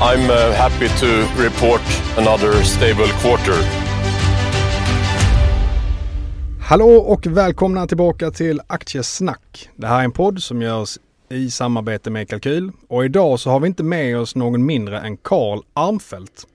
I'm uh, happy to report another stable quarter. Hallå och välkomna tillbaka till Aktiesnack. Det här är en podd som görs i samarbete med Kalkyl och idag så har vi inte med oss någon mindre än Karl Armfelt.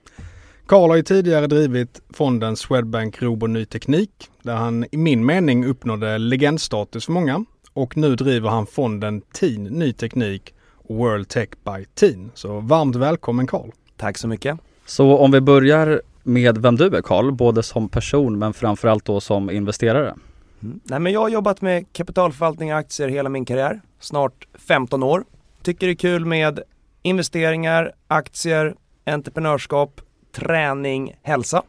Karl har ju tidigare drivit fonden Swedbank Robo Ny Teknik där han i min mening uppnådde legendstatus för många och nu driver han fonden TIN Ny Teknik World Tech by TIN. Så varmt välkommen Karl! Tack så mycket! Så om vi börjar med vem du är Karl, både som person men framförallt då som investerare. Mm. Nej, men jag har jobbat med kapitalförvaltning och aktier hela min karriär, snart 15 år. Tycker det är kul med investeringar, aktier, entreprenörskap, träning, hälsa.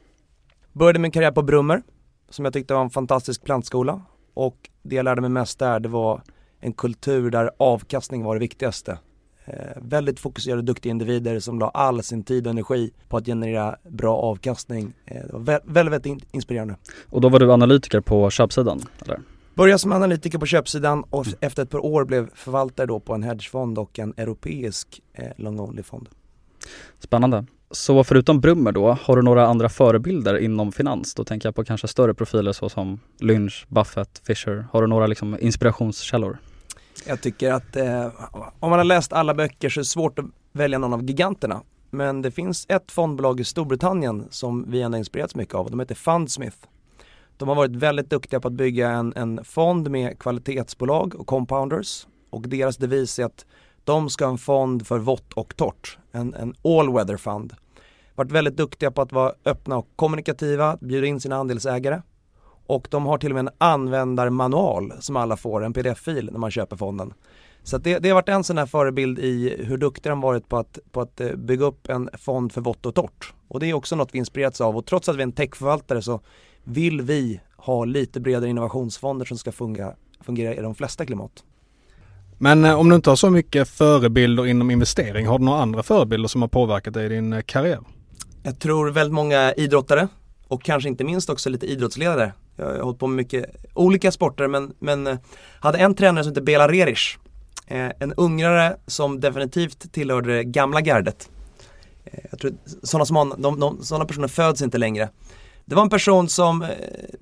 Började min karriär på Brummer som jag tyckte var en fantastisk plantskola och det jag lärde mig mest där det var en kultur där avkastning var det viktigaste. Eh, väldigt fokuserade, duktiga individer som la all sin tid och energi på att generera bra avkastning. Eh, det var vä väldigt, väldigt inspirerande. Och då var du analytiker på köpsidan, eller? Började som analytiker på köpsidan och mm. efter ett par år blev förvaltare då på en hedgefond och en europeisk eh, long only-fond. Spännande. Så förutom Brummer då, har du några andra förebilder inom finans? Då tänker jag på kanske större profiler såsom Lynch, Buffett, Fisher. Har du några liksom inspirationskällor? Jag tycker att eh, om man har läst alla böcker så är det svårt att välja någon av giganterna. Men det finns ett fondbolag i Storbritannien som vi ändå inspirerats mycket av. De heter Fundsmith. De har varit väldigt duktiga på att bygga en, en fond med kvalitetsbolag och compounders. Och deras devis är att de ska ha en fond för vått och torrt. En, en all weather fund. Varit väldigt duktiga på att vara öppna och kommunikativa, bjuda in sina andelsägare. Och de har till och med en användarmanual som alla får, en pdf-fil när man köper fonden. Så det, det, har varit en sån här förebild i hur duktiga de varit på att, på att eh, bygga upp en fond för vått och torrt. Och det är också något vi inspirerats av och trots att vi är en techförvaltare så vill vi ha lite bredare innovationsfonder som ska fungera, fungera i de flesta klimat. Men eh, om du inte har så mycket förebilder inom investering, har du några andra förebilder som har påverkat dig i din eh, karriär? Jag tror väldigt många idrottare och kanske inte minst också lite idrottsledare. Jag har hållit på med mycket olika sporter men, men eh, hade en tränare som hette Bela Reric. Eh, en ungrare som definitivt tillhörde det gamla gardet. Eh, jag tror sådana som han, de, de, sådana personer föds inte längre. Det var en person som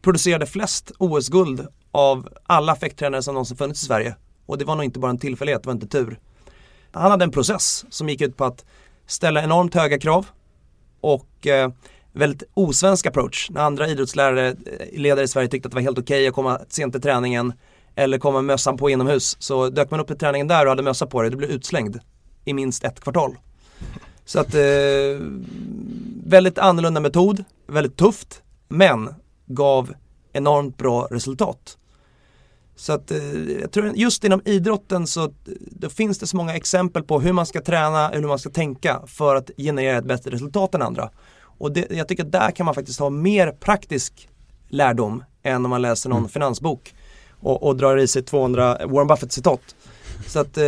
producerade flest OS-guld av alla fäkttränare som någonsin funnits i Sverige. Och det var nog inte bara en tillfällighet, det var inte tur. Han hade en process som gick ut på att ställa enormt höga krav och eh, väldigt osvensk approach. När andra idrottslärare, eh, ledare i Sverige tyckte att det var helt okej okay att komma sent till träningen eller komma med mössan på inomhus. Så dök man upp till träningen där och hade mössa på dig, du blev utslängd i minst ett kvartal. Så att eh, väldigt annorlunda metod, väldigt tufft, men gav enormt bra resultat. Så att eh, jag tror just inom idrotten så eh, då finns det så många exempel på hur man ska träna, hur man ska tänka för att generera ett bättre resultat än andra. Och det, jag tycker att där kan man faktiskt ha mer praktisk lärdom än om man läser någon mm. finansbok och, och drar i sig 200 Warren Buffett-citat. Så att eh,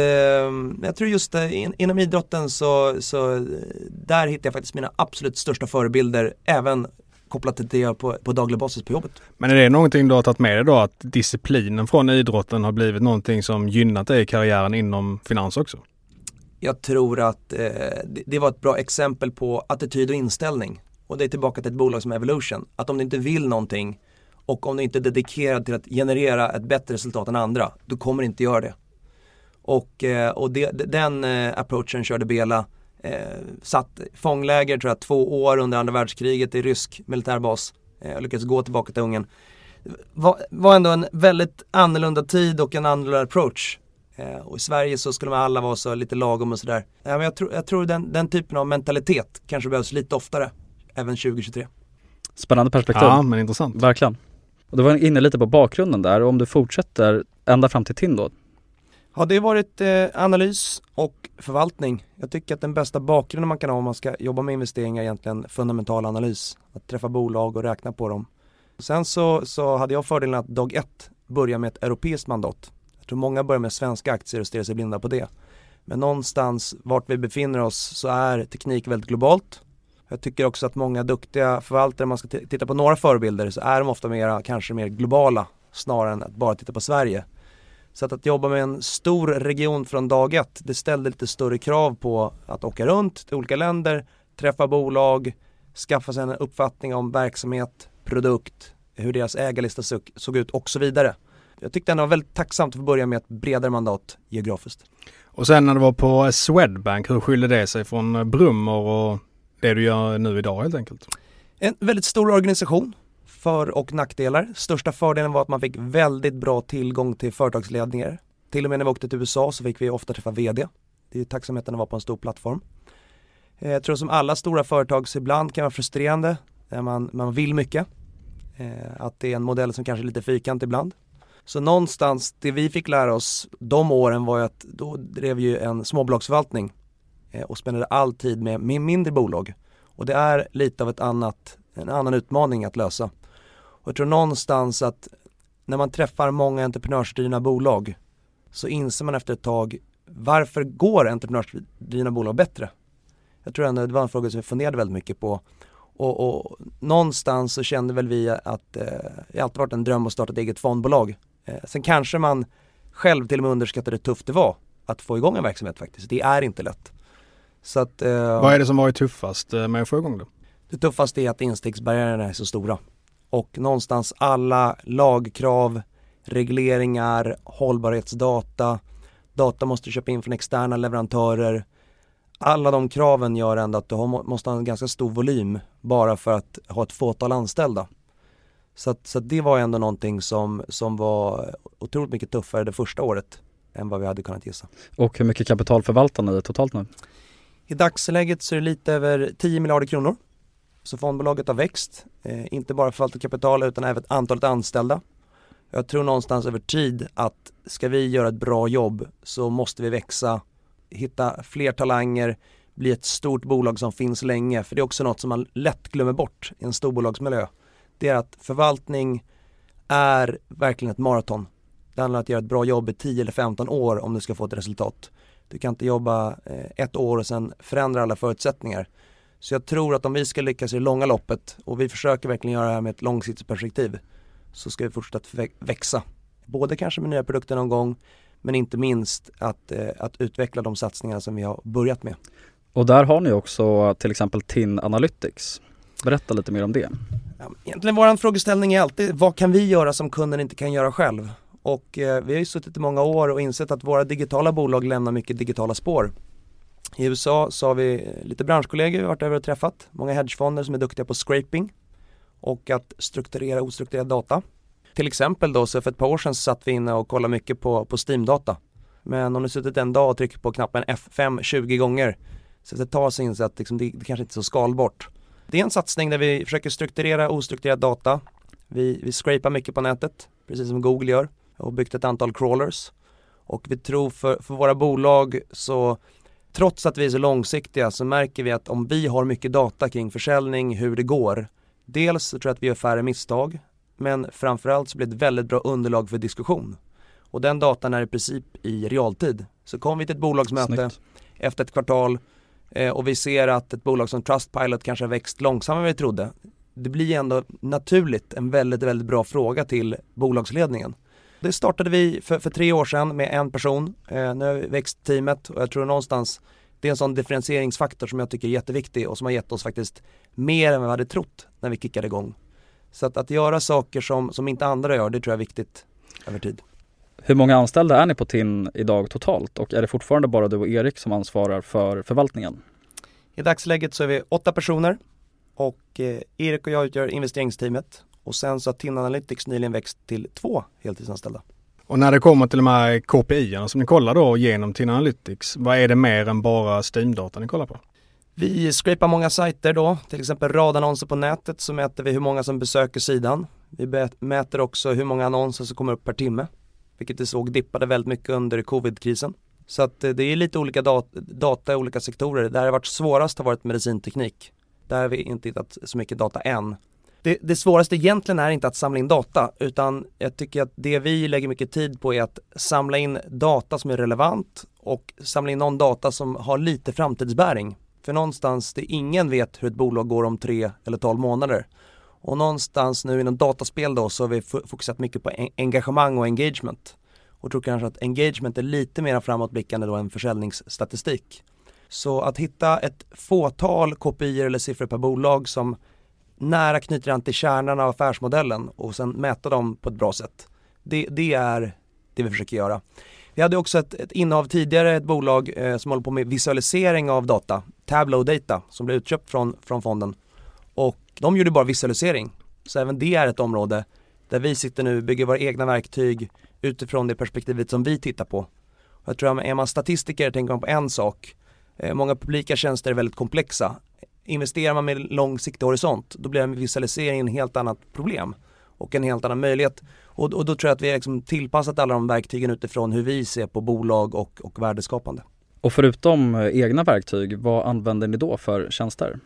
jag tror just eh, in, inom idrotten så, så där hittar jag faktiskt mina absolut största förebilder även kopplat till det på, på daglig basis på jobbet. Men är det någonting du har tagit med dig då att disciplinen från idrotten har blivit någonting som gynnat dig i karriären inom finans också? Jag tror att eh, det, det var ett bra exempel på attityd och inställning. Och det är tillbaka till ett bolag som Evolution. Att om du inte vill någonting och om du inte är dedikerad till att generera ett bättre resultat än andra, då kommer inte göra det. Och, eh, och det, den eh, approachen körde Bela Eh, satt fångläger tror jag två år under andra världskriget i rysk militärbas. Eh, lyckades gå tillbaka till Ungern. Var, var ändå en väldigt annorlunda tid och en annorlunda approach. Eh, och i Sverige så skulle man alla vara så lite lagom och sådär. Ja, men jag, tror, jag tror den, den typen av mentalitet kanske behövs lite oftare, även 2023. Spännande perspektiv. Ja, men intressant. Verkligen. Och du var inne lite på bakgrunden där och om du fortsätter ända fram till TIN då? Har det varit eh, analys och förvaltning. Jag tycker att den bästa bakgrunden man kan ha om man ska jobba med investeringar är egentligen fundamental analys. Att träffa bolag och räkna på dem. Sen så, så hade jag fördelen att dag ett börja med ett europeiskt mandat. Jag tror många börjar med svenska aktier och stirrar sig blinda på det. Men någonstans vart vi befinner oss så är teknik väldigt globalt. Jag tycker också att många duktiga förvaltare, om man ska titta på några förebilder, så är de ofta mera, kanske mer globala snarare än att bara titta på Sverige. Så att, att jobba med en stor region från dag ett, det ställde lite större krav på att åka runt till olika länder, träffa bolag, skaffa sig en uppfattning om verksamhet, produkt, hur deras ägarlista såg, såg ut och så vidare. Jag tyckte ändå det var väldigt tacksamt att få börja med ett bredare mandat geografiskt. Och sen när du var på Swedbank, hur skiljer det sig från Brummer och det du gör nu idag helt enkelt? En väldigt stor organisation, för och nackdelar. Största fördelen var att man fick väldigt bra tillgång till företagsledningar. Till och med när vi åkte till USA så fick vi ofta träffa VD. Det är tacksamheten att vara på en stor plattform. Eh, jag tror som alla stora företag så ibland kan vara frustrerande när man, man vill mycket. Eh, att det är en modell som kanske är lite fyrkant ibland. Så någonstans, det vi fick lära oss de åren var ju att då drev ju en småbolagsförvaltning eh, och spenderade all tid med, med mindre bolag. Och det är lite av ett annat, en annan utmaning att lösa. Och jag tror någonstans att när man träffar många entreprenörsdrivna bolag så inser man efter ett tag varför går entreprenörsdrivna bolag bättre? Jag tror ändå det var en fråga som vi funderade väldigt mycket på och, och någonstans så kände väl vi att eh, det alltid varit en dröm att starta ett eget fondbolag. Eh, sen kanske man själv till och med underskattade hur tufft det var att få igång en verksamhet faktiskt. Det är inte lätt. Så att, eh, Vad är det som varit tuffast eh, med att få igång det? Det tuffaste är att instegsbarriärerna är så stora och någonstans alla lagkrav, regleringar, hållbarhetsdata, data måste du köpa in från externa leverantörer. Alla de kraven gör ändå att du måste ha en ganska stor volym bara för att ha ett fåtal anställda. Så, att, så att det var ändå någonting som, som var otroligt mycket tuffare det första året än vad vi hade kunnat gissa. Och hur mycket kapital förvaltar ni totalt nu? I dagsläget så är det lite över 10 miljarder kronor. Så fondbolaget har växt, eh, inte bara förvaltat kapital utan även antalet anställda. Jag tror någonstans över tid att ska vi göra ett bra jobb så måste vi växa, hitta fler talanger, bli ett stort bolag som finns länge. För det är också något som man lätt glömmer bort i en storbolagsmiljö. Det är att förvaltning är verkligen ett maraton. Det handlar om att göra ett bra jobb i 10 eller 15 år om du ska få ett resultat. Du kan inte jobba eh, ett år och sen förändra alla förutsättningar. Så jag tror att om vi ska lyckas i det långa loppet och vi försöker verkligen göra det här med ett långsiktigt perspektiv så ska vi fortsätta växa. Både kanske med nya produkter någon gång men inte minst att, eh, att utveckla de satsningar som vi har börjat med. Och där har ni också till exempel TIN Analytics. Berätta lite mer om det. Ja, egentligen vår frågeställning är alltid vad kan vi göra som kunden inte kan göra själv? Och eh, vi har ju suttit i många år och insett att våra digitala bolag lämnar mycket digitala spår. I USA så har vi eh, lite branschkollegor vi varit över och träffat. Många hedgefonder som är duktiga på scraping och att strukturera ostrukturerad data. Till exempel då så för ett par år sedan så satt vi inne och kollade mycket på, på Steam-data. Men om du suttit en dag och trycker på knappen F5 20 gånger så det tar sig in så att liksom det, det kanske inte är så skalbart. Det är en satsning där vi försöker strukturera ostrukturerad data. Vi, vi scrapar mycket på nätet, precis som Google gör och byggt ett antal crawlers. Och vi tror för, för våra bolag så trots att vi är så långsiktiga så märker vi att om vi har mycket data kring försäljning, hur det går. Dels så tror jag att vi gör färre misstag, men framförallt så blir det ett väldigt bra underlag för diskussion. Och den datan är i princip i realtid. Så kommer vi till ett bolagsmöte Snyggt. efter ett kvartal eh, och vi ser att ett bolag som Trustpilot kanske har växt långsammare än vi trodde. Det blir ändå naturligt en väldigt, väldigt bra fråga till bolagsledningen. Det startade vi för, för tre år sedan med en person. Eh, nu har vi växt teamet och jag tror någonstans det är en sån differentieringsfaktor som jag tycker är jätteviktig och som har gett oss faktiskt mer än vad vi hade trott när vi kickade igång. Så att, att göra saker som, som inte andra gör, det tror jag är viktigt över tid. Hur många anställda är ni på TIN idag totalt och är det fortfarande bara du och Erik som ansvarar för förvaltningen? I dagsläget så är vi åtta personer och eh, Erik och jag utgör investeringsteamet och sen så har TIN Analytics nyligen växt till två heltidsanställda. Och när det kommer till de här KPI som ni kollar då genom TIN Analytics, vad är det mer än bara Steam-data ni kollar på? Vi scrapar många sajter då, till exempel radannonser på nätet så mäter vi hur många som besöker sidan. Vi mäter också hur många annonser som kommer upp per timme, vilket vi såg dippade väldigt mycket under covid-krisen. Så att eh, det är lite olika dat data i olika sektorer. Där det har varit svårast har varit medicinteknik. Där har vi inte hittat så mycket data än. Det, det svåraste egentligen är inte att samla in data utan jag tycker att det vi lägger mycket tid på är att samla in data som är relevant och samla in någon data som har lite framtidsbäring. För någonstans, det ingen vet hur ett bolag går om tre eller tolv månader. Och någonstans nu inom dataspel då så har vi fokuserat mycket på engagemang och engagement. Och tror kanske att engagement är lite mer framåtblickande då än försäljningsstatistik. Så att hitta ett fåtal kopior eller siffror per bolag som nära knyter an till kärnan av affärsmodellen och sen mäta dem på ett bra sätt. Det, det är det vi försöker göra. Vi hade också ett, ett innehav tidigare, ett bolag eh, som håller på med visualisering av data, Tableau Data, som blev utköpt från, från fonden. De gjorde bara visualisering. Så även det är ett område där vi sitter nu, bygger våra egna verktyg utifrån det perspektivet som vi tittar på. Och jag tror att är man statistiker tänker man på en sak. Eh, många publika tjänster är väldigt komplexa. Investerar man med långsiktig horisont, då blir en visualisering en helt annat problem och en helt annan möjlighet. Och, och då tror jag att vi har liksom tillpassat alla de verktygen utifrån hur vi ser på bolag och, och värdeskapande. Och förutom eh, egna verktyg, vad använder ni då för tjänster?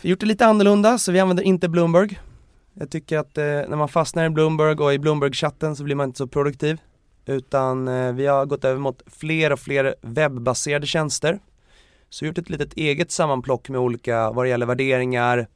Vi har gjort det lite annorlunda, så vi använder inte Bloomberg. Jag tycker att eh, när man fastnar i Bloomberg och i Bloomberg-chatten så blir man inte så produktiv. Utan eh, vi har gått över mot fler och fler webbaserade tjänster. Så vi har gjort ett litet eget sammanplock med olika, vad det gäller värderingar,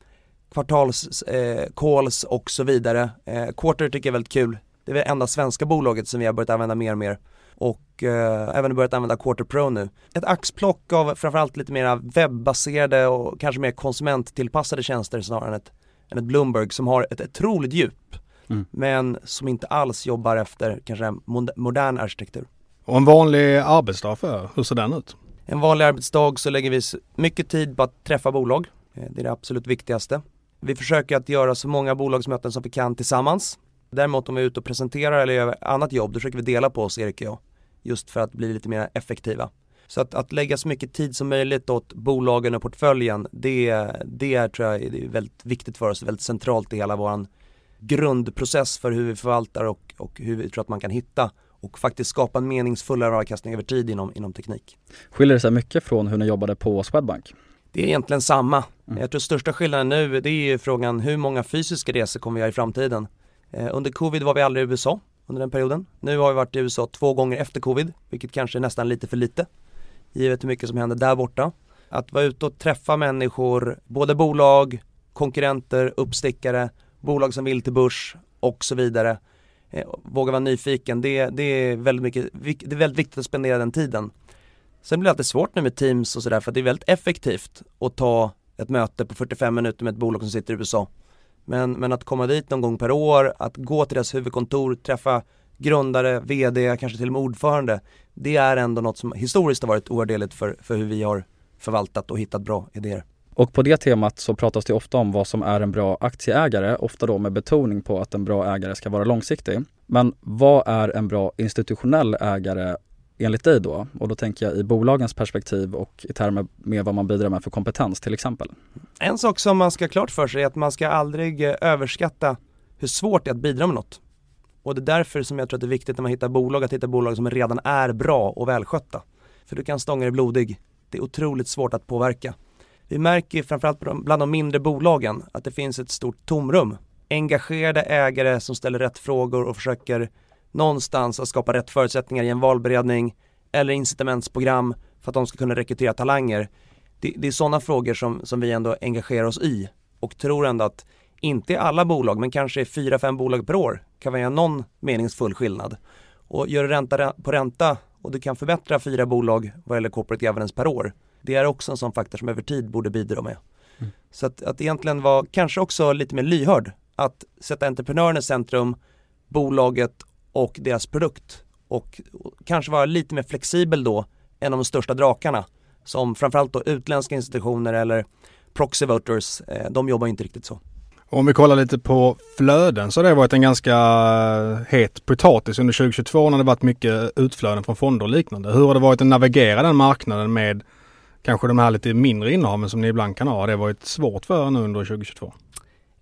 kvartals, eh, calls och så vidare. Eh, Quarter tycker jag är väldigt kul. Det är det enda svenska bolaget som vi har börjat använda mer och mer. Och eh, även börjat använda Quarter Pro nu. Ett axplock av framförallt lite mer webbaserade och kanske mer konsumenttillpassade tjänster snarare än ett, än ett Bloomberg som har ett otroligt djup. Mm. Men som inte alls jobbar efter kanske modern arkitektur. Och en vanlig arbetsdag för hur ser den ut? En vanlig arbetsdag så lägger vi mycket tid på att träffa bolag. Eh, det är det absolut viktigaste. Vi försöker att göra så många bolagsmöten som vi kan tillsammans. Däremot om vi är ute och presenterar eller gör annat jobb, då försöker vi dela på oss, Erik och jag. Just för att bli lite mer effektiva. Så att, att lägga så mycket tid som möjligt åt bolagen och portföljen, det, det är, tror jag är väldigt viktigt för oss, väldigt centralt i hela vår grundprocess för hur vi förvaltar och, och hur vi tror att man kan hitta och faktiskt skapa en meningsfullare avkastning över tid inom, inom teknik. Skiljer det sig mycket från hur ni jobbade på Swedbank? Det är egentligen samma. Mm. Jag tror största skillnaden nu det är ju frågan hur många fysiska resor kommer vi göra i framtiden? Eh, under covid var vi aldrig i USA under den perioden. Nu har vi varit i USA två gånger efter covid, vilket kanske är nästan lite för lite. Givet hur mycket som händer där borta. Att vara ute och träffa människor, både bolag, konkurrenter, uppstickare, bolag som vill till börs och så vidare. Eh, våga vara nyfiken, det, det, är väldigt mycket, det är väldigt viktigt att spendera den tiden. Sen blir det alltid svårt nu med Teams och sådär för det är väldigt effektivt att ta ett möte på 45 minuter med ett bolag som sitter i USA. Men, men att komma dit någon gång per år, att gå till deras huvudkontor, träffa grundare, vd, kanske till och med ordförande. Det är ändå något som historiskt har varit oerhört för, för hur vi har förvaltat och hittat bra idéer. Och på det temat så pratas det ofta om vad som är en bra aktieägare, ofta då med betoning på att en bra ägare ska vara långsiktig. Men vad är en bra institutionell ägare enligt dig då? Och då tänker jag i bolagens perspektiv och i termer med vad man bidrar med för kompetens till exempel. En sak som man ska ha klart för sig är att man ska aldrig eh, överskatta hur svårt det är att bidra med något. Och det är därför som jag tror att det är viktigt när man hittar bolag att hitta bolag som redan är bra och välskötta. För du kan stånga dig blodig. Det är otroligt svårt att påverka. Vi märker framförallt bland de mindre bolagen att det finns ett stort tomrum. Engagerade ägare som ställer rätt frågor och försöker någonstans att skapa rätt förutsättningar i en valberedning eller incitamentsprogram för att de ska kunna rekrytera talanger. Det, det är sådana frågor som, som vi ändå engagerar oss i och tror ändå att inte i alla bolag, men kanske fyra, fem bolag per år kan vi göra någon meningsfull skillnad. Och gör du ränta på ränta och du kan förbättra fyra bolag vad gäller corporate governance per år. Det är också en sån faktor som över tid borde bidra med. Mm. Så att, att egentligen vara kanske också lite mer lyhörd. Att sätta entreprenören i centrum, bolaget och deras produkt och kanske vara lite mer flexibel då än de största drakarna. som framförallt då utländska institutioner eller proxy voters, eh, de jobbar inte riktigt så. Om vi kollar lite på flöden så har det varit en ganska het potatis under 2022 när det varit mycket utflöden från fonder och liknande. Hur har det varit att navigera den marknaden med kanske de här lite mindre innehaven som ni ibland kan ha? Har det varit svårt för er nu under 2022?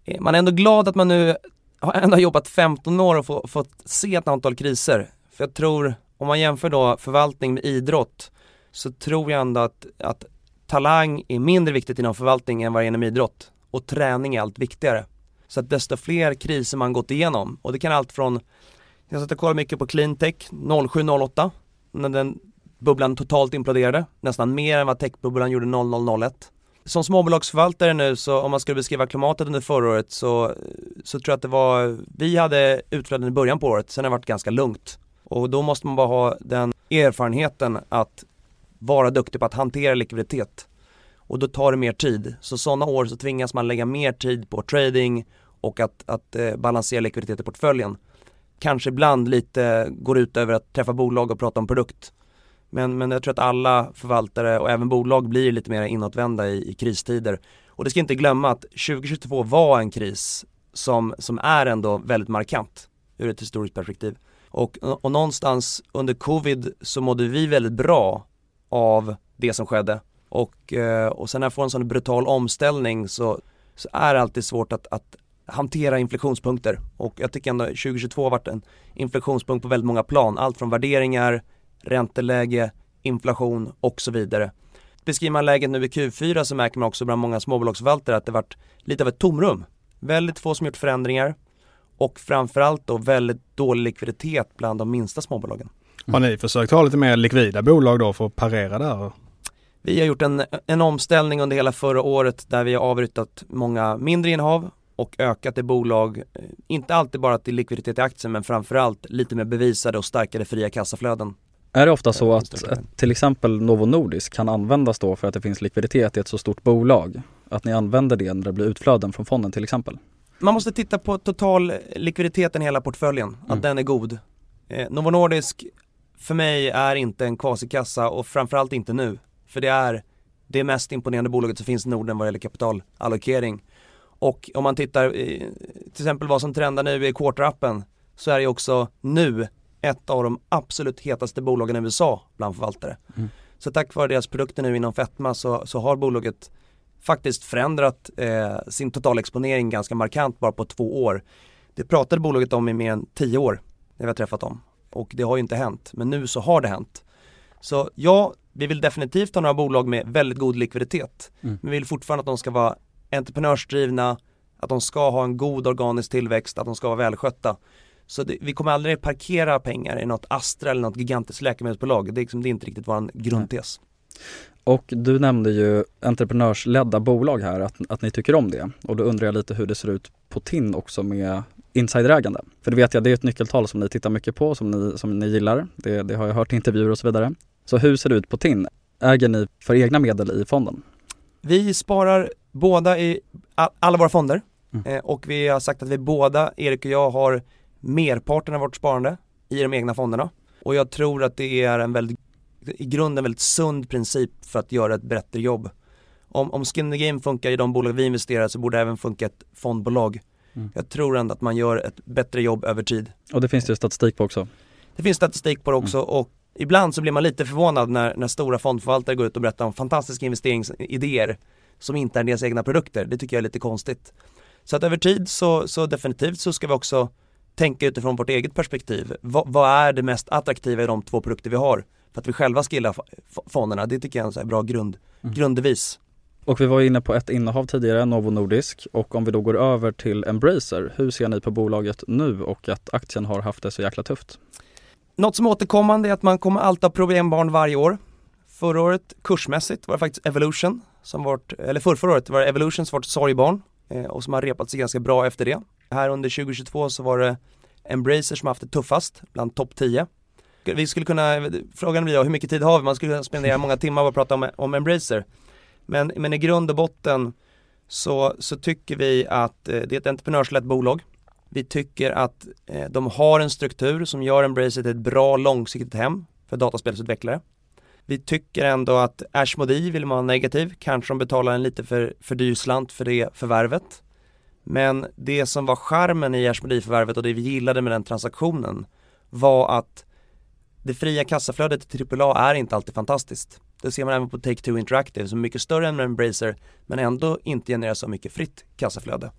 Eh, man är ändå glad att man nu har ändå jobbat 15 år och få, fått se ett antal kriser. För jag tror, om man jämför då förvaltning med idrott, så tror jag ändå att, att talang är mindre viktigt inom förvaltning än vad det är inom idrott. Och träning är allt viktigare. Så att desto fler kriser man gått igenom, och det kan allt från, jag satt och kollade mycket på cleantech 07-08, när den bubblan totalt imploderade, nästan mer än vad techbubblan gjorde 0001 som småbolagsförvaltare nu så om man skulle beskriva klimatet under förra året så, så tror jag att det var, vi hade utflöden i början på året, sen har det varit ganska lugnt. Och då måste man bara ha den erfarenheten att vara duktig på att hantera likviditet. Och då tar det mer tid. Så sådana år så tvingas man lägga mer tid på trading och att, att eh, balansera likviditet i portföljen. Kanske ibland lite går ut över att träffa bolag och prata om produkt. Men, men jag tror att alla förvaltare och även bolag blir lite mer inåtvända i, i kristider. Och det ska inte glömma att 2022 var en kris som, som är ändå väldigt markant ur ett historiskt perspektiv. Och, och någonstans under covid så mådde vi väldigt bra av det som skedde. Och, eh, och sen när jag får en sån brutal omställning så, så är det alltid svårt att, att hantera inflektionspunkter. Och jag tycker ändå 2022 har varit en inflektionspunkt på väldigt många plan. Allt från värderingar, ränteläge, inflation och så vidare. Beskriver man läget nu i Q4 så märker man också bland många småbolagsförvaltare att det varit lite av ett tomrum. Väldigt få som gjort förändringar och framförallt då väldigt dålig likviditet bland de minsta småbolagen. Har ni försökt ha lite mer likvida bolag då för att parera där? Vi har gjort en, en omställning under hela förra året där vi har avryttat många mindre innehav och ökat i bolag, inte alltid bara till likviditet i aktier men framförallt lite mer bevisade och starkare fria kassaflöden. Är det ofta så att till exempel Novo Nordisk kan användas då för att det finns likviditet i ett så stort bolag? Att ni använder det när det blir utflöden från fonden till exempel? Man måste titta på total likviditeten i hela portföljen, att mm. den är god. Eh, Novo Nordisk för mig är inte en kvasikassa och framförallt inte nu. För det är det mest imponerande bolaget som finns i Norden vad gäller kapitalallokering. Och om man tittar till exempel vad som trendar nu i quarterappen så är det också nu ett av de absolut hetaste bolagen i USA bland förvaltare. Mm. Så tack vare deras produkter nu inom fetma så, så har bolaget faktiskt förändrat eh, sin totalexponering ganska markant bara på två år. Det pratade bolaget om i mer än tio år när vi har träffat dem och det har ju inte hänt men nu så har det hänt. Så ja, vi vill definitivt ha några bolag med väldigt god likviditet mm. men vi vill fortfarande att de ska vara entreprenörsdrivna, att de ska ha en god organisk tillväxt, att de ska vara välskötta. Så det, vi kommer aldrig parkera pengar i något Astra eller något gigantiskt läkemedelsbolag. Det är, liksom, det är inte riktigt vår grundtes. Och du nämnde ju entreprenörsledda bolag här, att, att ni tycker om det. Och då undrar jag lite hur det ser ut på TIN också med insiderägande. För det vet jag, det är ett nyckeltal som ni tittar mycket på, som ni, som ni gillar. Det, det har jag hört i intervjuer och så vidare. Så hur ser det ut på TIN? Äger ni för egna medel i fonden? Vi sparar båda i alla våra fonder mm. eh, och vi har sagt att vi båda, Erik och jag, har merparten av vårt sparande i de egna fonderna. Och jag tror att det är en väldigt, i grunden väldigt sund princip för att göra ett bättre jobb. Om, om skin the game funkar i de bolag vi investerar så borde det även funka ett fondbolag. Mm. Jag tror ändå att man gör ett bättre jobb över tid. Och det finns det statistik på också? Det finns statistik på det också mm. och ibland så blir man lite förvånad när, när stora fondförvaltare går ut och berättar om fantastiska investeringsidéer som inte är deras egna produkter. Det tycker jag är lite konstigt. Så att över tid så, så definitivt så ska vi också tänka utifrån vårt eget perspektiv. Va, vad är det mest attraktiva i de två produkter vi har? För att vi själva ska gilla fonderna, det tycker jag är en bra grund, mm. grunddevis. Och vi var inne på ett innehav tidigare, Novo Nordisk. Och om vi då går över till Embracer, hur ser ni på bolaget nu och att aktien har haft det så jäkla tufft? Något som är återkommande är att man kommer alltid ha problembarn varje år. Förra året kursmässigt var det faktiskt Evolution, som vart, eller för förra året var det Evolution som vart sorgbarn eh, och som har repat sig ganska bra efter det. Här under 2022 så var det Embracer som haft det tuffast bland topp 10. Vi skulle kunna, frågan blir hur mycket tid har vi? Man skulle kunna spendera många timmar på att prata om, om Embracer. Men, men i grund och botten så, så tycker vi att eh, det är ett entreprenörslett bolag. Vi tycker att eh, de har en struktur som gör Embracer till ett bra långsiktigt hem för dataspelsutvecklare. Vi tycker ändå att Ashmodi vill man vara negativ, kanske de betalar en lite för, för dyr slant för det förvärvet. Men det som var charmen i Ashmodi-förvärvet och det vi gillade med den transaktionen var att det fria kassaflödet i AAA är inte alltid fantastiskt. Det ser man även på Take-Two Interactive som är mycket större än Embracer men ändå inte genererar så mycket fritt kassaflöde.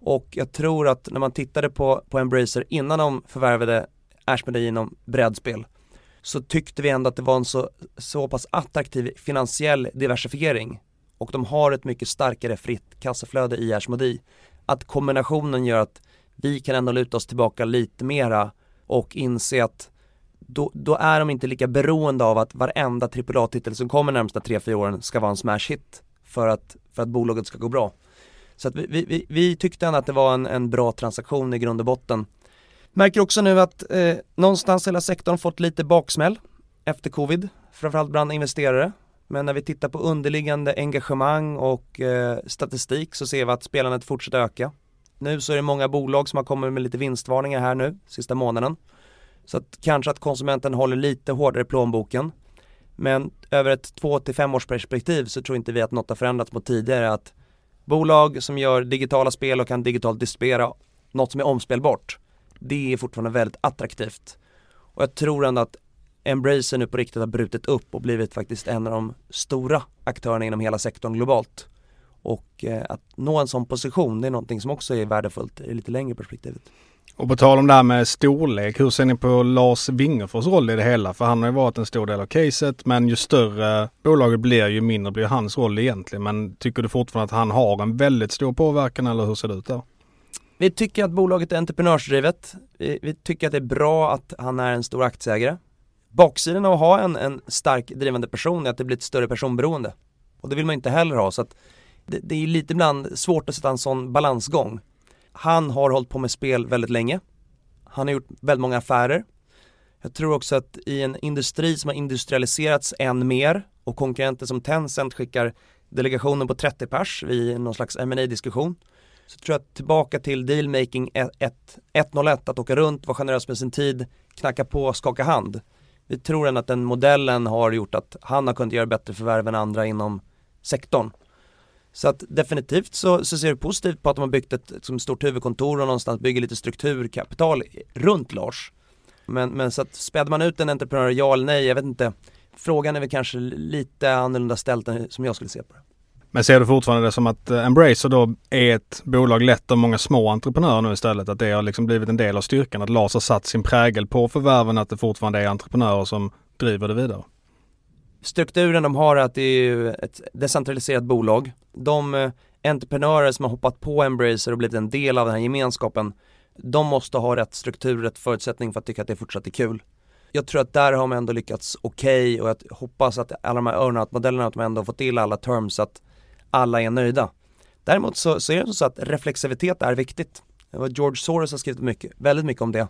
Och jag tror att när man tittade på, på Embracer innan de förvärvade Ashmodee inom brädspel så tyckte vi ändå att det var en så, så pass attraktiv finansiell diversifiering och de har ett mycket starkare fritt kassaflöde i Ashmodee att kombinationen gör att vi kan ändå luta oss tillbaka lite mera och inse att då, då är de inte lika beroende av att varenda AAA-titel som kommer närmsta 3-4 åren ska vara en smash hit för att, för att bolaget ska gå bra. Så att vi, vi, vi tyckte ändå att det var en, en bra transaktion i grund och botten. Märker också nu att eh, någonstans hela sektorn fått lite baksmäll efter covid, framförallt bland investerare. Men när vi tittar på underliggande engagemang och eh, statistik så ser vi att spelandet fortsätter öka. Nu så är det många bolag som har kommit med lite vinstvarningar här nu, sista månaden. Så att kanske att konsumenten håller lite hårdare i plånboken. Men över ett 2 till 5 års perspektiv så tror inte vi att något har förändrats mot tidigare. Att bolag som gör digitala spel och kan digitalt distribuera något som är omspelbart, det är fortfarande väldigt attraktivt. Och jag tror ändå att Embracer nu på riktigt har brutit upp och blivit faktiskt en av de stora aktörerna inom hela sektorn globalt. Och eh, att nå en sån position, det är någonting som också är värdefullt i lite längre perspektivet. Och på tal om det här med storlek, hur ser ni på Lars Wingefors roll i det hela? För han har ju varit en stor del av caset, men ju större bolaget blir, ju mindre blir hans roll egentligen. Men tycker du fortfarande att han har en väldigt stor påverkan eller hur ser det ut där? Vi tycker att bolaget är entreprenörsdrivet. Vi, vi tycker att det är bra att han är en stor aktieägare. Baksidan av att ha en, en stark drivande person är att det blir ett större personberoende. Och det vill man inte heller ha. Så att det, det är lite ibland svårt att sätta en sån balansgång. Han har hållit på med spel väldigt länge. Han har gjort väldigt många affärer. Jag tror också att i en industri som har industrialiserats än mer och konkurrenter som Tencent skickar delegationen på 30 pers vid någon slags ma diskussion så tror jag att tillbaka till dealmaking 101, att åka runt, vara generös med sin tid, knacka på, skaka hand. Vi tror ändå att den modellen har gjort att han har kunnat göra bättre förvärv än andra inom sektorn. Så att definitivt så, så ser det positivt på att de har byggt ett liksom, stort huvudkontor och någonstans bygger lite strukturkapital runt Lars. Men, men så att späder man ut en entreprenör, ja eller nej, jag vet inte. Frågan är väl kanske lite annorlunda ställt än som jag skulle se på det. Men ser du fortfarande det som att eh, Embracer då är ett bolag lett av många små entreprenörer nu istället? Att det har liksom blivit en del av styrkan? Att Lars har satt sin prägel på förvärven, att det fortfarande är entreprenörer som driver det vidare? strukturen de har är att det är ett decentraliserat bolag. De eh, entreprenörer som har hoppat på Embracer och blivit en del av den här gemenskapen, de måste ha rätt struktur, rätt förutsättning för att tycka att det fortsatt är kul. Jag tror att där har man ändå lyckats okej okay och jag hoppas att alla de här earnout-modellerna, att man ändå har fått till alla terms att alla är nöjda. Däremot så, så är det så att reflexivitet är viktigt. George Soros har skrivit mycket, väldigt mycket om det.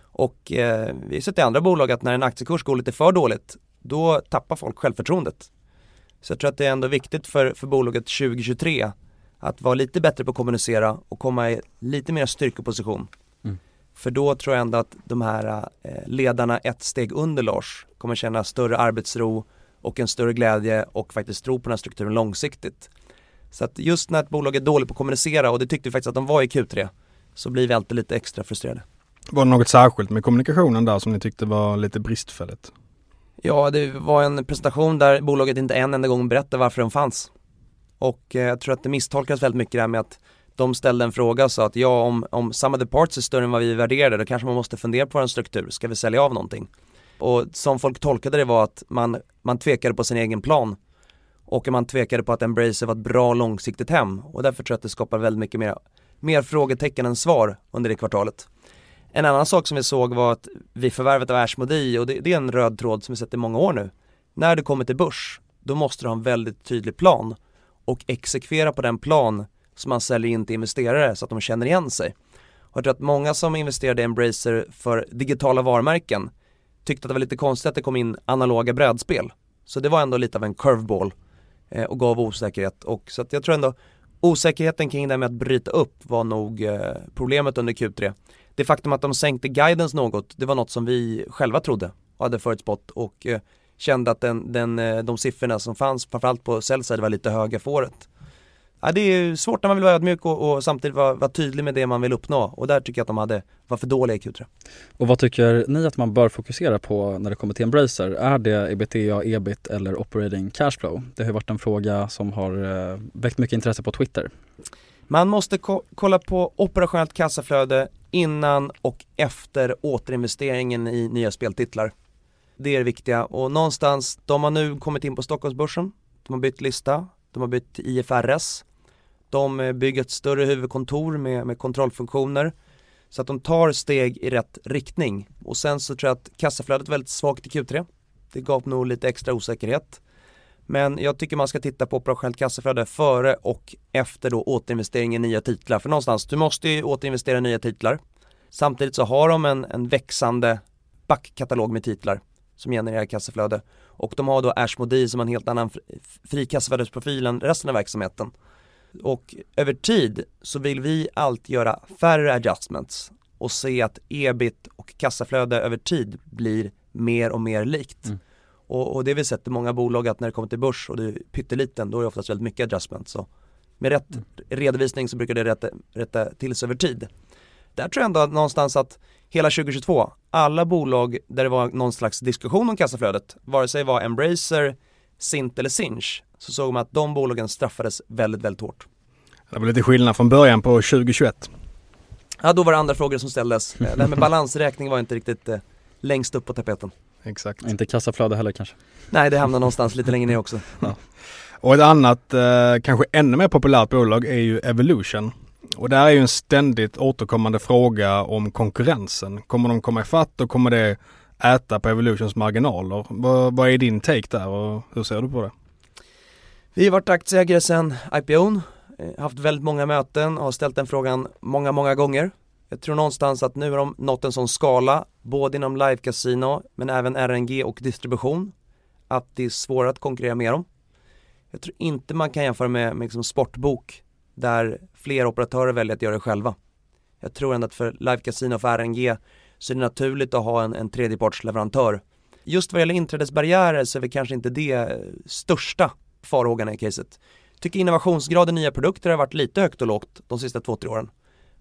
Och eh, vi har sett i andra bolag att när en aktiekurs går lite för dåligt då tappar folk självförtroendet. Så jag tror att det är ändå viktigt för, för bolaget 2023 att vara lite bättre på att kommunicera och komma i lite mer styrkeposition. Mm. För då tror jag ändå att de här eh, ledarna ett steg under Lars kommer känna större arbetsro och en större glädje och faktiskt tro på den här strukturen långsiktigt. Så att just när ett bolag är dåligt på att kommunicera och det tyckte vi faktiskt att de var i Q3 så blir vi alltid lite extra frustrerade. Var det något särskilt med kommunikationen där som ni tyckte var lite bristfälligt? Ja, det var en presentation där bolaget inte en enda gång berättade varför de fanns. Och eh, jag tror att det misstolkas väldigt mycket det här med att de ställde en fråga och sa att ja, om, om some of the parts är större än vad vi värderade, då kanske man måste fundera på en struktur. Ska vi sälja av någonting? Och som folk tolkade det var att man, man tvekade på sin egen plan och man tvekade på att Embracer var ett bra långsiktigt hem och därför tror jag att det skapar väldigt mycket mer, mer frågetecken än svar under det kvartalet. En annan sak som vi såg var att vid förvärvet av Ashmodi, och det, det, är en röd tråd som vi sett i många år nu, när du kommer till börs, då måste du ha en väldigt tydlig plan och exekvera på den plan som man säljer in till investerare så att de känner igen sig. Och jag tror att många som investerade i Embracer för digitala varumärken tyckte att det var lite konstigt att det kom in analoga brädspel. Så det var ändå lite av en curveball eh, och gav osäkerhet. Och så att jag tror ändå osäkerheten kring det med att bryta upp var nog eh, problemet under Q3 det faktum att de sänkte guidance något, det var något som vi själva trodde och hade förutspått och eh, kände att den, den, eh, de siffrorna som fanns framförallt på sell var lite höga för året. Ja, det är svårt när man vill vara ödmjuk och, och samtidigt vara, vara, tydlig med det man vill uppnå och där tycker jag att de hade, var för dåliga i Q3. Och vad tycker ni att man bör fokusera på när det kommer till Embracer? Är det ebitda, ebit eller operating cashflow? Det har varit en fråga som har eh, väckt mycket intresse på Twitter. Man måste ko kolla på operationellt kassaflöde innan och efter återinvesteringen i nya speltitlar. Det är det viktiga och någonstans, de har nu kommit in på Stockholmsbörsen, de har bytt lista, de har bytt IFRS, de eh, bygger ett större huvudkontor med, med kontrollfunktioner så att de tar steg i rätt riktning. Och sen så tror jag att kassaflödet är väldigt svagt i Q3. Det gav nog lite extra osäkerhet. Men jag tycker man ska titta på operationellt kassaflöde före och efter då återinvestering i nya titlar. För någonstans, du måste ju återinvestera i nya titlar. Samtidigt så har de en, en växande backkatalog med titlar som genererar kassaflöde. Och de har då Ashmodee som har en helt annan fri kassaflödesprofil än resten av verksamheten. Och över tid så vill vi alltid göra färre adjustments och se att ebit och kassaflöde över tid blir mer och mer likt. Mm. Och, och, det vi sett i många bolag att när det kommer till börs och det är pytteliten då är det oftast väldigt mycket adjustments. Så med rätt mm. redovisning så brukar det rätta, rätta till sig över tid. Där tror jag ändå någonstans att hela 2022, alla bolag där det var någon slags diskussion om kassaflödet, vare sig det var Embracer, Sint eller Sinch, så såg man att de bolagen straffades väldigt, väldigt hårt. Det var lite skillnad från början på 2021. Ja, då var det andra frågor som ställdes. Det här med balansräkning var inte riktigt eh, längst upp på tapeten. Exakt. Inte kassaflöde heller kanske? Nej, det hamnar någonstans lite längre ner också. Ja. Och ett annat, eh, kanske ännu mer populärt bolag är ju Evolution. Och det här är ju en ständigt återkommande fråga om konkurrensen. Kommer de komma ifatt och kommer det äta på Evolutions marginaler? Vad, vad är din take där och hur ser du på det? Vi har varit aktieägare sedan IPOn, eh, haft väldigt många möten och har ställt den frågan många, många gånger. Jag tror någonstans att nu har de nått en sån skala, både inom live casino men även RNG och distribution, att det är svårare att konkurrera med dem. Jag tror inte man kan jämföra med, med liksom sportbok där fler operatörer väljer att göra det själva. Jag tror ändå att för live casino och för RNG så är det naturligt att ha en, en tredjepartsleverantör. Just vad gäller inträdesbarriärer så är vi kanske inte det största farhågan i caset. Tycker innovationsgraden i nya produkter har varit lite högt och lågt de sista två, tre åren.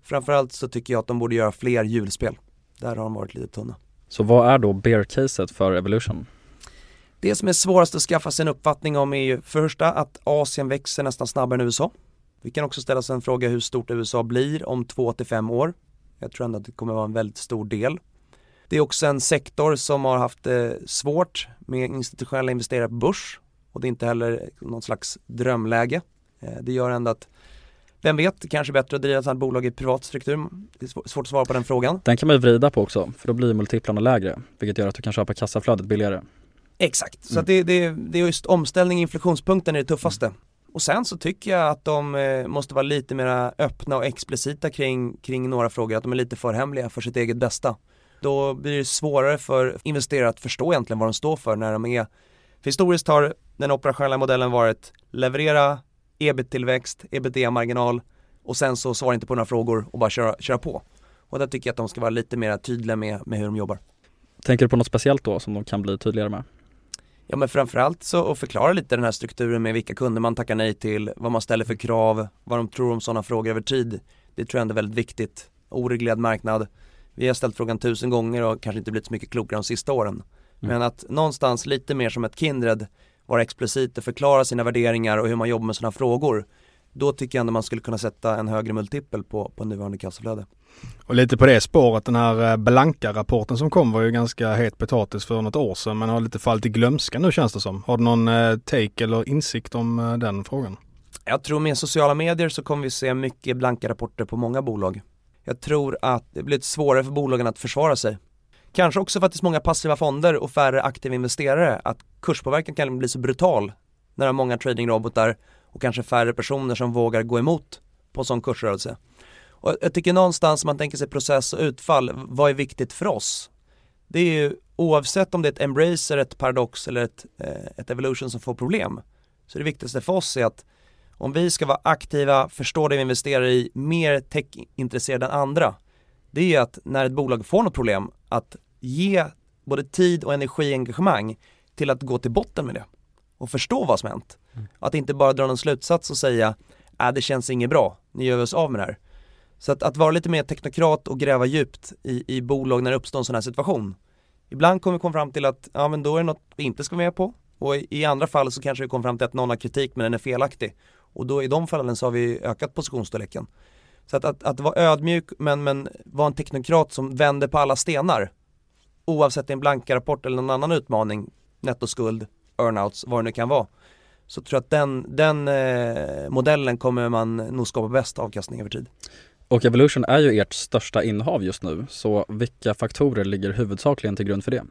Framförallt så tycker jag att de borde göra fler julspel. Där har de varit lite tunna. Så vad är då bear-caset för Evolution? Det som är svårast att skaffa sig en uppfattning om är ju för första att Asien växer nästan snabbare än USA. Vi kan också ställa oss en fråga hur stort USA blir om två till fem år. Jag tror ändå att det kommer vara en väldigt stor del. Det är också en sektor som har haft det eh, svårt med institutionella investerare på börs och det är inte heller någon slags drömläge. Eh, det gör ändå att vem vet, det kanske är bättre att driva ett sådant bolag i privat struktur. Det är svårt att svara på den frågan. Den kan man ju vrida på också, för då blir multiplarna lägre, vilket gör att du kan köpa kassaflödet billigare. Exakt, så mm. det, det, det är just omställning, inflationspunkten är det tuffaste. Mm. Och sen så tycker jag att de eh, måste vara lite mer öppna och explicita kring, kring några frågor, att de är lite för hemliga för sitt eget bästa. Då blir det svårare för investerare att förstå egentligen vad de står för när de är för historiskt har den operationella modellen varit leverera ebit-tillväxt, ebitda-marginal och sen så svara inte på några frågor och bara köra, köra på. Och där tycker jag att de ska vara lite mer tydliga med, med hur de jobbar. Tänker du på något speciellt då som de kan bli tydligare med? Ja men framförallt så att förklara lite den här strukturen med vilka kunder man tackar nej till, vad man ställer för krav, vad de tror om sådana frågor över tid. Det tror jag ändå är väldigt viktigt. Oreglerad marknad. Vi har ställt frågan tusen gånger och kanske inte blivit så mycket klokare de sista åren. Mm. Men att någonstans lite mer som ett Kindred vara explicit och förklara sina värderingar och hur man jobbar med sådana frågor. Då tycker jag ändå man skulle kunna sätta en högre multipel på, på nuvarande kassaflöde. Och lite på det spåret, den här eh, Blanka-rapporten som kom var ju ganska het potatis för något år sedan men har lite fallit i glömska nu känns det som. Har du någon eh, take eller insikt om eh, den frågan? Jag tror med sociala medier så kommer vi se mycket Blanka-rapporter på många bolag. Jag tror att det blir lite svårare för bolagen att försvara sig. Kanske också för att det är så många passiva fonder och färre aktiva investerare att kurspåverkan kan bli så brutal när det är många tradingrobotar och kanske färre personer som vågar gå emot på en sån kursrörelse. Och jag tycker någonstans man tänker sig process och utfall, vad är viktigt för oss? Det är ju oavsett om det är ett Embracer, ett Paradox eller ett, eh, ett Evolution som får problem så det viktigaste för oss är att om vi ska vara aktiva, förstå det vi investerar i, mer techintresserade än andra det är att när ett bolag får något problem att ge både tid och energi och engagemang till att gå till botten med det och förstå vad som hänt. Mm. Att inte bara dra någon slutsats och säga, äh, det känns inget bra, nu gör vi oss av med det här. Så att, att vara lite mer teknokrat och gräva djupt i, i bolag när det uppstår en sån här situation. Ibland kommer vi komma fram till att, ja men då är det något vi inte ska vara med på. Och i, i andra fall så kanske vi kommer fram till att någon har kritik men den är felaktig. Och då i de fallen så har vi ökat positionsstorleken. Så att, att, att vara ödmjuk men, men vara en teknokrat som vänder på alla stenar. Oavsett en blanka rapport eller någon annan utmaning, nettoskuld, earnouts, vad det nu kan vara. Så tror jag att den, den eh, modellen kommer man nog skapa bäst avkastning över tid. Och Evolution är ju ert största innehav just nu, så vilka faktorer ligger huvudsakligen till grund för det?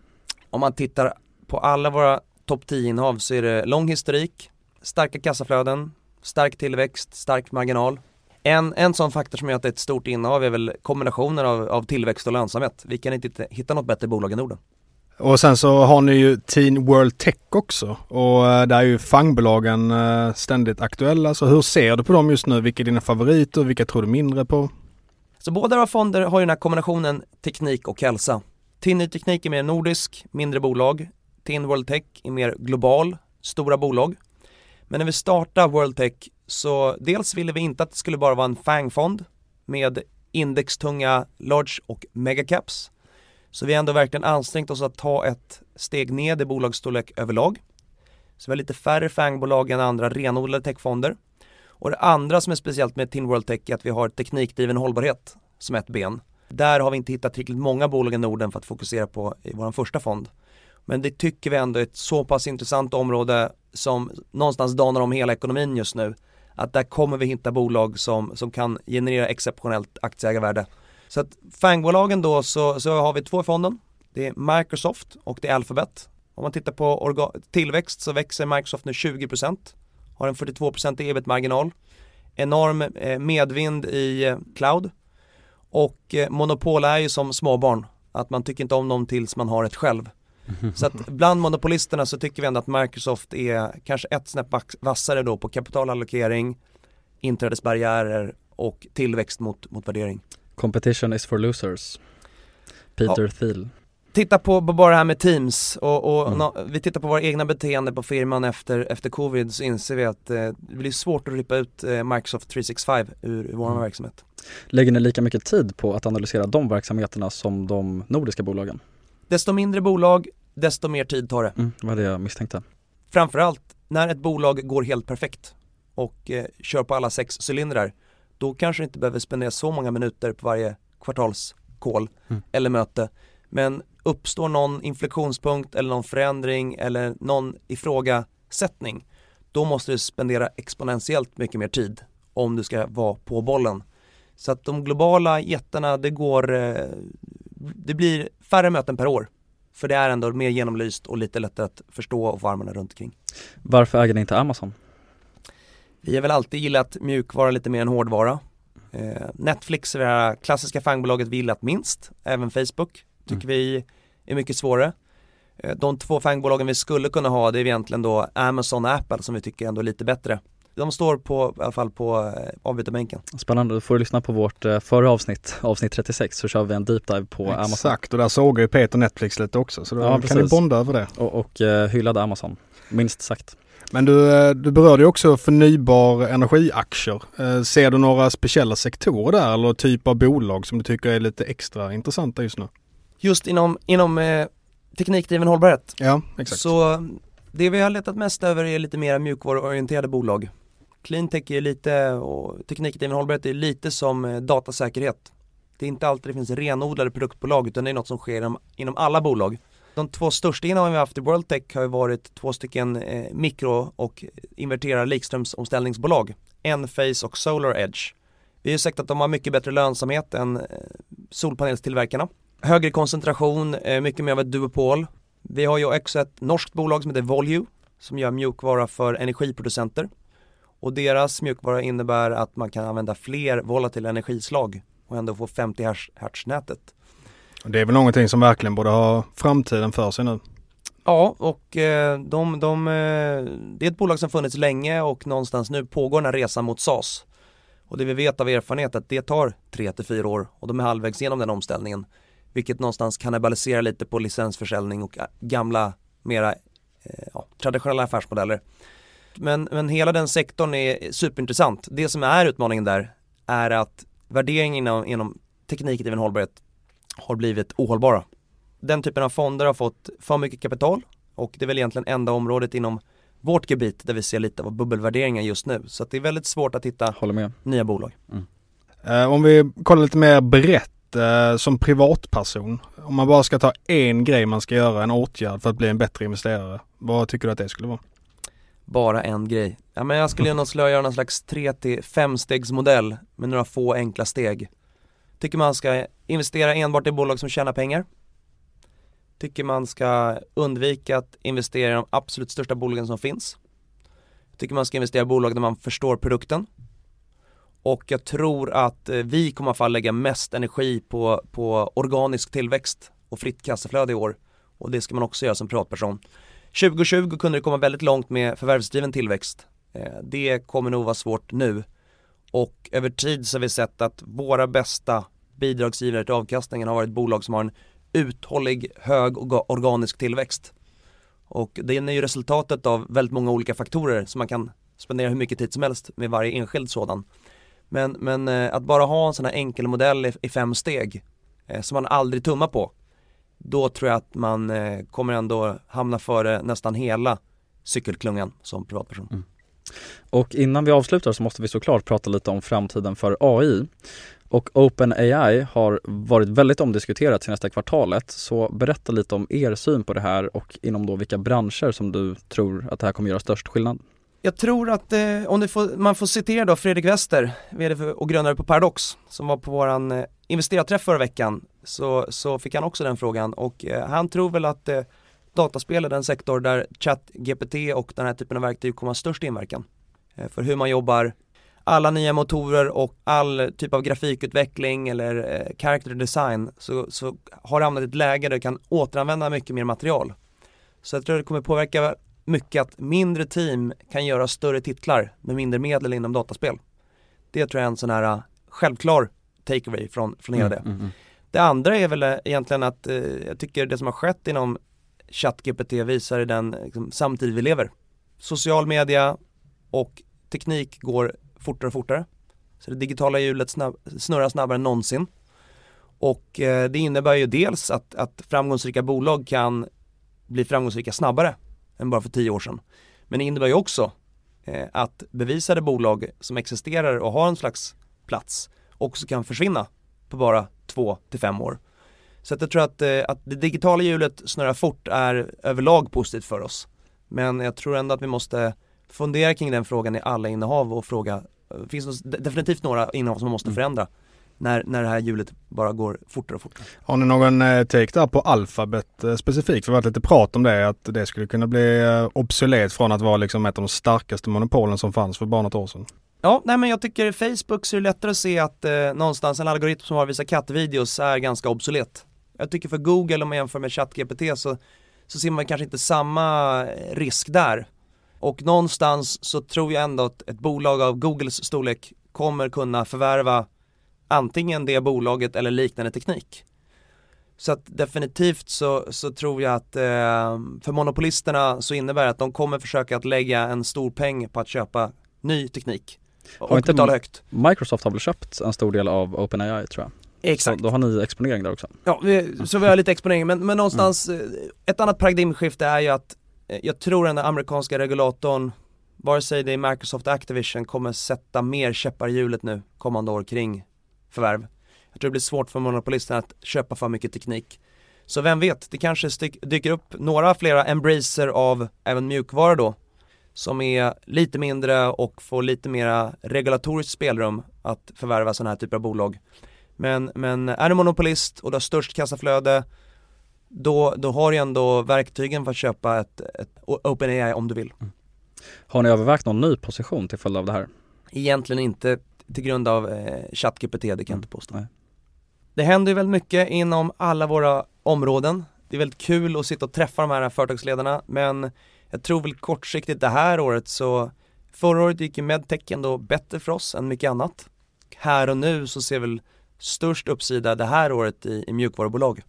Om man tittar på alla våra topp 10 innehav så är det lång historik, starka kassaflöden, stark tillväxt, stark marginal. En, en sån faktor som gör att det är ett stort innehav är väl kombinationen av, av tillväxt och lönsamhet. Vi kan inte hitta något bättre bolag i Norden. Och sen så har ni ju Teen World Tech också och eh, där är ju fangbolagen eh, ständigt aktuella. Så hur ser du på dem just nu? Vilka är dina favoriter? Vilka tror du mindre på? Så båda våra fonder har ju den här kombinationen teknik och hälsa. TIN Ny Teknik är mer nordisk, mindre bolag. TIN World Tech är mer global, stora bolag. Men när vi startade World Tech så dels ville vi inte att det skulle bara vara en FANG-fond med indextunga large och megacaps. Så vi har ändå verkligen ansträngt oss att ta ett steg ned i bolagsstorlek överlag. Så vi har lite färre fangbolag än andra renodlade techfonder. Och det andra som är speciellt med Tin World Tech är att vi har teknikdriven hållbarhet som ett ben. Där har vi inte hittat tillräckligt många bolag i Norden för att fokusera på i vår första fond. Men det tycker vi ändå är ett så pass intressant område som någonstans danar om hela ekonomin just nu. Att där kommer vi hitta bolag som, som kan generera exceptionellt aktieägarvärde. Så att FANG-bolagen då så, så har vi två i fonden. Det är Microsoft och det är Alphabet. Om man tittar på tillväxt så växer Microsoft nu 20% har en 42% ebit-marginal. Enorm eh, medvind i eh, cloud. Och eh, monopol är ju som småbarn, att man tycker inte om dem tills man har ett själv. Så att bland monopolisterna så tycker vi ändå att Microsoft är kanske ett snäpp vassare då på kapitalallokering, inträdesbarriärer och tillväxt mot, mot värdering. Competition is for losers. Peter ja. Thiel titta på bara det här med Teams och, och mm. no, vi tittar på våra egna beteende på firman efter, efter covid så inser vi att eh, det blir svårt att rippa ut eh, Microsoft 365 ur, ur vår mm. verksamhet. Lägger ni lika mycket tid på att analysera de verksamheterna som de nordiska bolagen? Desto mindre bolag, desto mer tid tar det. Mm, vad det jag misstänkte. Framförallt när ett bolag går helt perfekt och eh, kör på alla sex cylindrar, då kanske det inte behöver spendera så många minuter på varje kvartalskål mm. eller möte. Men uppstår någon inflektionspunkt eller någon förändring eller någon ifrågasättning då måste du spendera exponentiellt mycket mer tid om du ska vara på bollen. Så att de globala jättarna, det går, eh, det blir färre möten per år. För det är ändå mer genomlyst och lite lättare att förstå och få armarna runt omkring. Varför äger ni inte Amazon? Vi har väl alltid gillat mjukvara lite mer än hårdvara. Eh, Netflix är det här klassiska fangbolaget vi gillat minst, även Facebook tycker mm. vi är mycket svårare. Eh, de två fangbolagen vi skulle kunna ha det är egentligen då Amazon och Apple som vi tycker är ändå lite bättre. De står på, i alla fall på eh, avbytarbänken. Spännande, då får du lyssna på vårt eh, förra avsnitt, avsnitt 36, så kör vi en deep dive på Exakt, Amazon. Exakt, och där såg ju Peter Netflix lite också, så då ja, kan ni bonda över det. Och, och uh, hyllade Amazon, minst sagt. Men du, du berörde ju också förnybar energiaktier. Ser du några speciella sektorer där eller typ av bolag som du tycker är lite extra intressanta just nu? just inom, inom eh, teknikdriven hållbarhet. Ja, exakt. Så det vi har letat mest över är lite mer mjukvaruorienterade bolag. Cleantech är lite och teknikdriven hållbarhet är lite som eh, datasäkerhet. Det är inte alltid det finns renodlade produktbolag utan det är något som sker inom, inom alla bolag. De två största innehaven vi haft i World Tech har ju varit två stycken eh, mikro och inverterar likströmsomställningsbolag. Enphase och Solar Edge. Vi har sett att de har mycket bättre lönsamhet än eh, solpanelstillverkarna högre koncentration, eh, mycket mer av ett duopol. Vi har ju också ett norskt bolag som heter Volue som gör mjukvara för energiproducenter. Och deras mjukvara innebär att man kan använda fler volatila energislag och ändå få 50 Hz-nätet. Det är väl någonting som verkligen borde ha framtiden för sig nu. Ja, och eh, de, de, eh, det är ett bolag som funnits länge och någonstans nu pågår den här resan mot SAS. Och det vi vet av erfarenhet är att det tar 3 till 4 år och de är halvvägs genom den omställningen. Vilket någonstans kannibaliserar lite på licensförsäljning och eh, gamla mera ja, traditionella affärsmodeller. Men, men hela den sektorn är superintressant. Det som är utmaningen där är att värderingen inom, inom teknikdriven hållbarhet har blivit ohållbara. Den typen av fonder har fått för mycket kapital och det är väl egentligen enda området inom vårt gebit där vi ser lite av bubbelvärderingar just nu. Så det är väldigt svårt att hitta nya bolag. Mm. Eh, om vi kollar lite mer brett eh, som privatperson. Om man bara ska ta en grej man ska göra, en åtgärd för att bli en bättre investerare. Vad tycker du att det skulle vara? Bara en grej. Ja men jag skulle gärna göra någon slags 3 till 5 stegsmodell med några få enkla steg. Tycker man ska investera enbart i bolag som tjänar pengar. Tycker man ska undvika att investera i de absolut största bolagen som finns. Tycker man ska investera i bolag där man förstår produkten. Och jag tror att eh, vi kommer att lägga mest energi på, på organisk tillväxt och fritt kassaflöde i år. Och det ska man också göra som privatperson. 2020 kunde det komma väldigt långt med förvärvsdriven tillväxt. Eh, det kommer nog vara svårt nu. Och över tid så har vi sett att våra bästa bidragsgivare till avkastningen har varit bolag som har en uthållig hög organisk tillväxt. Och det är ju resultatet av väldigt många olika faktorer som man kan spendera hur mycket tid som helst med varje enskild sådan. Men, men eh, att bara ha en sån här enkel modell i, i fem steg eh, som man aldrig tummar på då tror jag att man eh, kommer ändå hamna före nästan hela cykelklungan som privatperson. Mm. Och innan vi avslutar så måste vi såklart prata lite om framtiden för AI. Och OpenAI har varit väldigt omdiskuterat senaste kvartalet. Så berätta lite om er syn på det här och inom då vilka branscher som du tror att det här kommer göra störst skillnad. Jag tror att eh, om får, man får citera då Fredrik Wester, VD och grundare på Paradox, som var på våran eh, investerarträff förra veckan, så, så fick han också den frågan och eh, han tror väl att eh, dataspel är den sektor där ChatGPT och den här typen av verktyg kommer ha störst inverkan. Eh, för hur man jobbar, alla nya motorer och all typ av grafikutveckling eller eh, character design så, så har det hamnat i ett läge där du kan återanvända mycket mer material. Så jag tror det kommer påverka mycket att mindre team kan göra större titlar med mindre medel inom dataspel. Det tror jag är en sån här uh, självklar takeaway från, från hela mm, det. Mm, mm. Det andra är väl uh, egentligen att eh, jag tycker det som har skett inom ChatGPT visar i den liksom, samtid vi lever. Social media och teknik går fortare och fortare. Så det digitala hjulet snabb, snurrar snabbare än någonsin. Och eh, det innebär ju dels att, att framgångsrika bolag kan bli framgångsrika snabbare än bara för tio år sedan. Men det innebär ju också eh, att bevisade bolag som existerar och har en slags plats också kan försvinna på bara två till fem år. Så att jag tror att, eh, att det digitala hjulet snurrar fort är överlag positivt för oss. Men jag tror ändå att vi måste fundera kring den frågan i alla innehav och fråga, eh, finns det definitivt några innehav som man måste mm. förändra? när, när det här hjulet bara går fortare och fortare. Har ni någon eh, take där på Alphabet eh, specifikt? För det har varit lite prat om det, att det skulle kunna bli obsolet från att vara liksom ett av de starkaste monopolen som fanns för bara något år sedan. Ja, nej men jag tycker Facebook så är det lättare att se att eh, någonstans en algoritm som har vissa kattvideos är ganska obsolet. Jag tycker för Google om man jämför med ChatGPT så, så ser man kanske inte samma risk där. Och någonstans så tror jag ändå att ett bolag av Googles storlek kommer kunna förvärva antingen det bolaget eller liknande teknik. Så att definitivt så, så tror jag att eh, för monopolisterna så innebär det att de kommer försöka att lägga en stor peng på att köpa ny teknik. Och har inte betala högt. Microsoft har väl köpt en stor del av OpenAI tror jag. Exakt. Så då har ni exponering där också. Ja, vi, så vi har lite exponering men, men någonstans, mm. Eh, ett annat paradigmskifte är ju att Eh, jag tror den amerikanska regulatorn, vare sig det är Microsoft Activision, kommer sätta mer käppar i hjulet nu kommande år kring förvärv. Jag tror det blir svårt för monopolisterna att köpa för mycket teknik. Så vem vet, det kanske dyker upp några flera embracer av även mjukvara då som är lite mindre och får lite mera regulatoriskt spelrum att förvärva sådana här typer av bolag. Men, men är du monopolist och du har störst kassaflöde då, då har du ändå verktygen för att köpa ett, ett OpenAI om du vill. Mm. Har ni övervägt någon ny position till följd av det här? Egentligen inte till grund av eh, ChatGPT, det kan jag inte mm. påstå. Nej. Det händer väldigt mycket inom alla våra områden. Det är väldigt kul att sitta och träffa de här företagsledarna men jag tror väl kortsiktigt det här året så Förra året gick ju medtech ändå bättre för oss än mycket annat. Här och nu så ser väl störst uppsida det här året i, i, mjukvarubolag.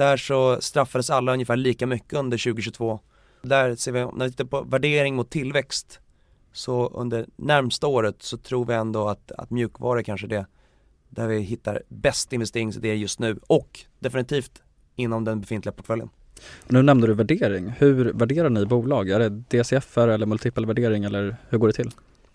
Där så straffades alla ungefär lika mycket under 2022. Där ser vi, när vi tittar på värdering mot tillväxt så under närmsta året så tror vi ändå att, att mjukvaror kanske är det där vi hittar bäst investeringsidéer just nu och definitivt inom den befintliga portföljen. Nu nämnde du värdering. Hur värderar ni bolag? Är det DCFR eller multipel värdering eller hur går det till?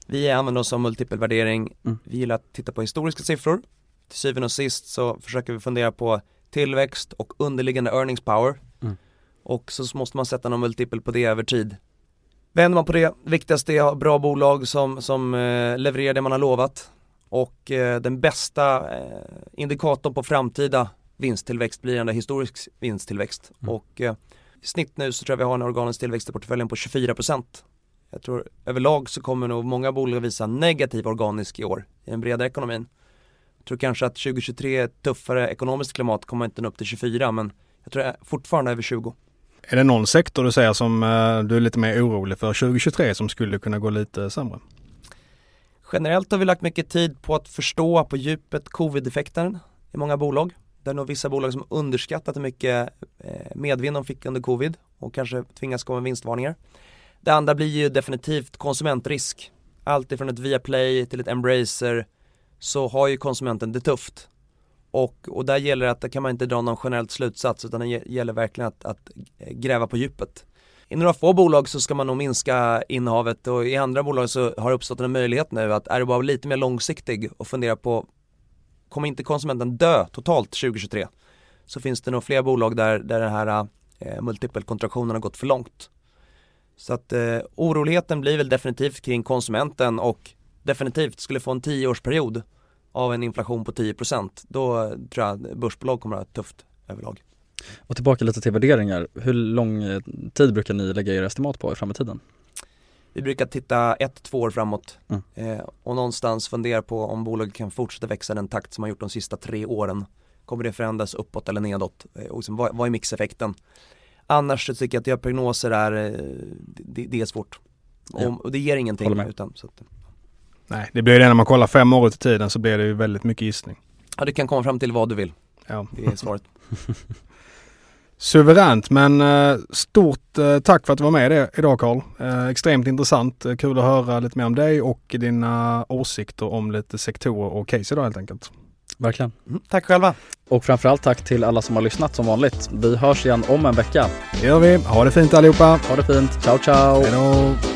Vi använder oss av multipelvärdering. Mm. Vi gillar att titta på historiska siffror. Till syvende och sist så försöker vi fundera på tillväxt och underliggande earnings power. Mm. Och så måste man sätta någon multipel på det över tid. Vänder man på det, viktigaste är att ha bra bolag som, som eh, levererar det man har lovat. Och eh, den bästa eh, indikatorn på framtida vinsttillväxt blir ändå historisk vinsttillväxt. Mm. Och eh, i snitt nu så tror jag vi har en organisk tillväxt i portföljen på 24%. Jag tror överlag så kommer nog många bolag visa negativ organisk i år i den breda ekonomin. Jag tror kanske att 2023 är ett tuffare ekonomiskt klimat kommer inte nå upp till 24 men jag tror jag fortfarande över 20. Är det någon sektor du säger som eh, du är lite mer orolig för 2023 som skulle kunna gå lite sämre? Generellt har vi lagt mycket tid på att förstå på djupet covid-effekten i många bolag. Det är nog vissa bolag som underskattat hur mycket eh, medvind de fick under covid och kanske tvingas komma med vinstvarningar. Det andra blir ju definitivt konsumentrisk. Allt ifrån ett Viaplay till ett Embracer så har ju konsumenten det tufft. Och, och där gäller det att där kan man inte dra någon generell slutsats utan det gäller verkligen att, att gräva på djupet. I några få bolag så ska man nog minska innehavet och i andra bolag så har det uppstått en möjlighet nu att är du bara lite mer långsiktig och fundera på kommer inte konsumenten dö totalt 2023 så finns det nog fler bolag där, där den här eh, multipelkontraktionen har gått för långt. Så att eh, oroligheten blir väl definitivt kring konsumenten och definitivt skulle få en tioårsperiod av en inflation på 10% då tror jag börsbolag kommer att ha tufft överlag. Och tillbaka lite till värderingar. Hur lång eh, tid brukar ni lägga er estimat på i framtiden? Vi brukar titta ett, två år framåt Mm. eh, och någonstans fundera på om bolaget kan fortsätta växa den takt som man gjort de sista tre åren. Kommer det förändras uppåt eller nedåt? Eh, och liksom, vad, vad är mixeffekten? Annars så tycker jag att göra prognoser är, eh, det, det är svårt. Ja. Och, och det ger ingenting. Utan, så att, Nej, det blir det när man kollar fem år ut i tiden så blir det ju väldigt mycket gissning. ja, du kan komma fram till vad du vill. Ja. Det är svaret. Suveränt men eh, stort eh, tack för att du var med idag Carl. Eh, extremt intressant. Kul att höra lite mer om dig och dina åsikter om lite sektorer och case idag helt enkelt. Verkligen. Mm, tack själva. Och framförallt tack till alla som har lyssnat som vanligt. Vi hörs igen om en vecka. Det gör vi. Ha det fint allihopa. Ha det fint. Ciao ciao! Hej då.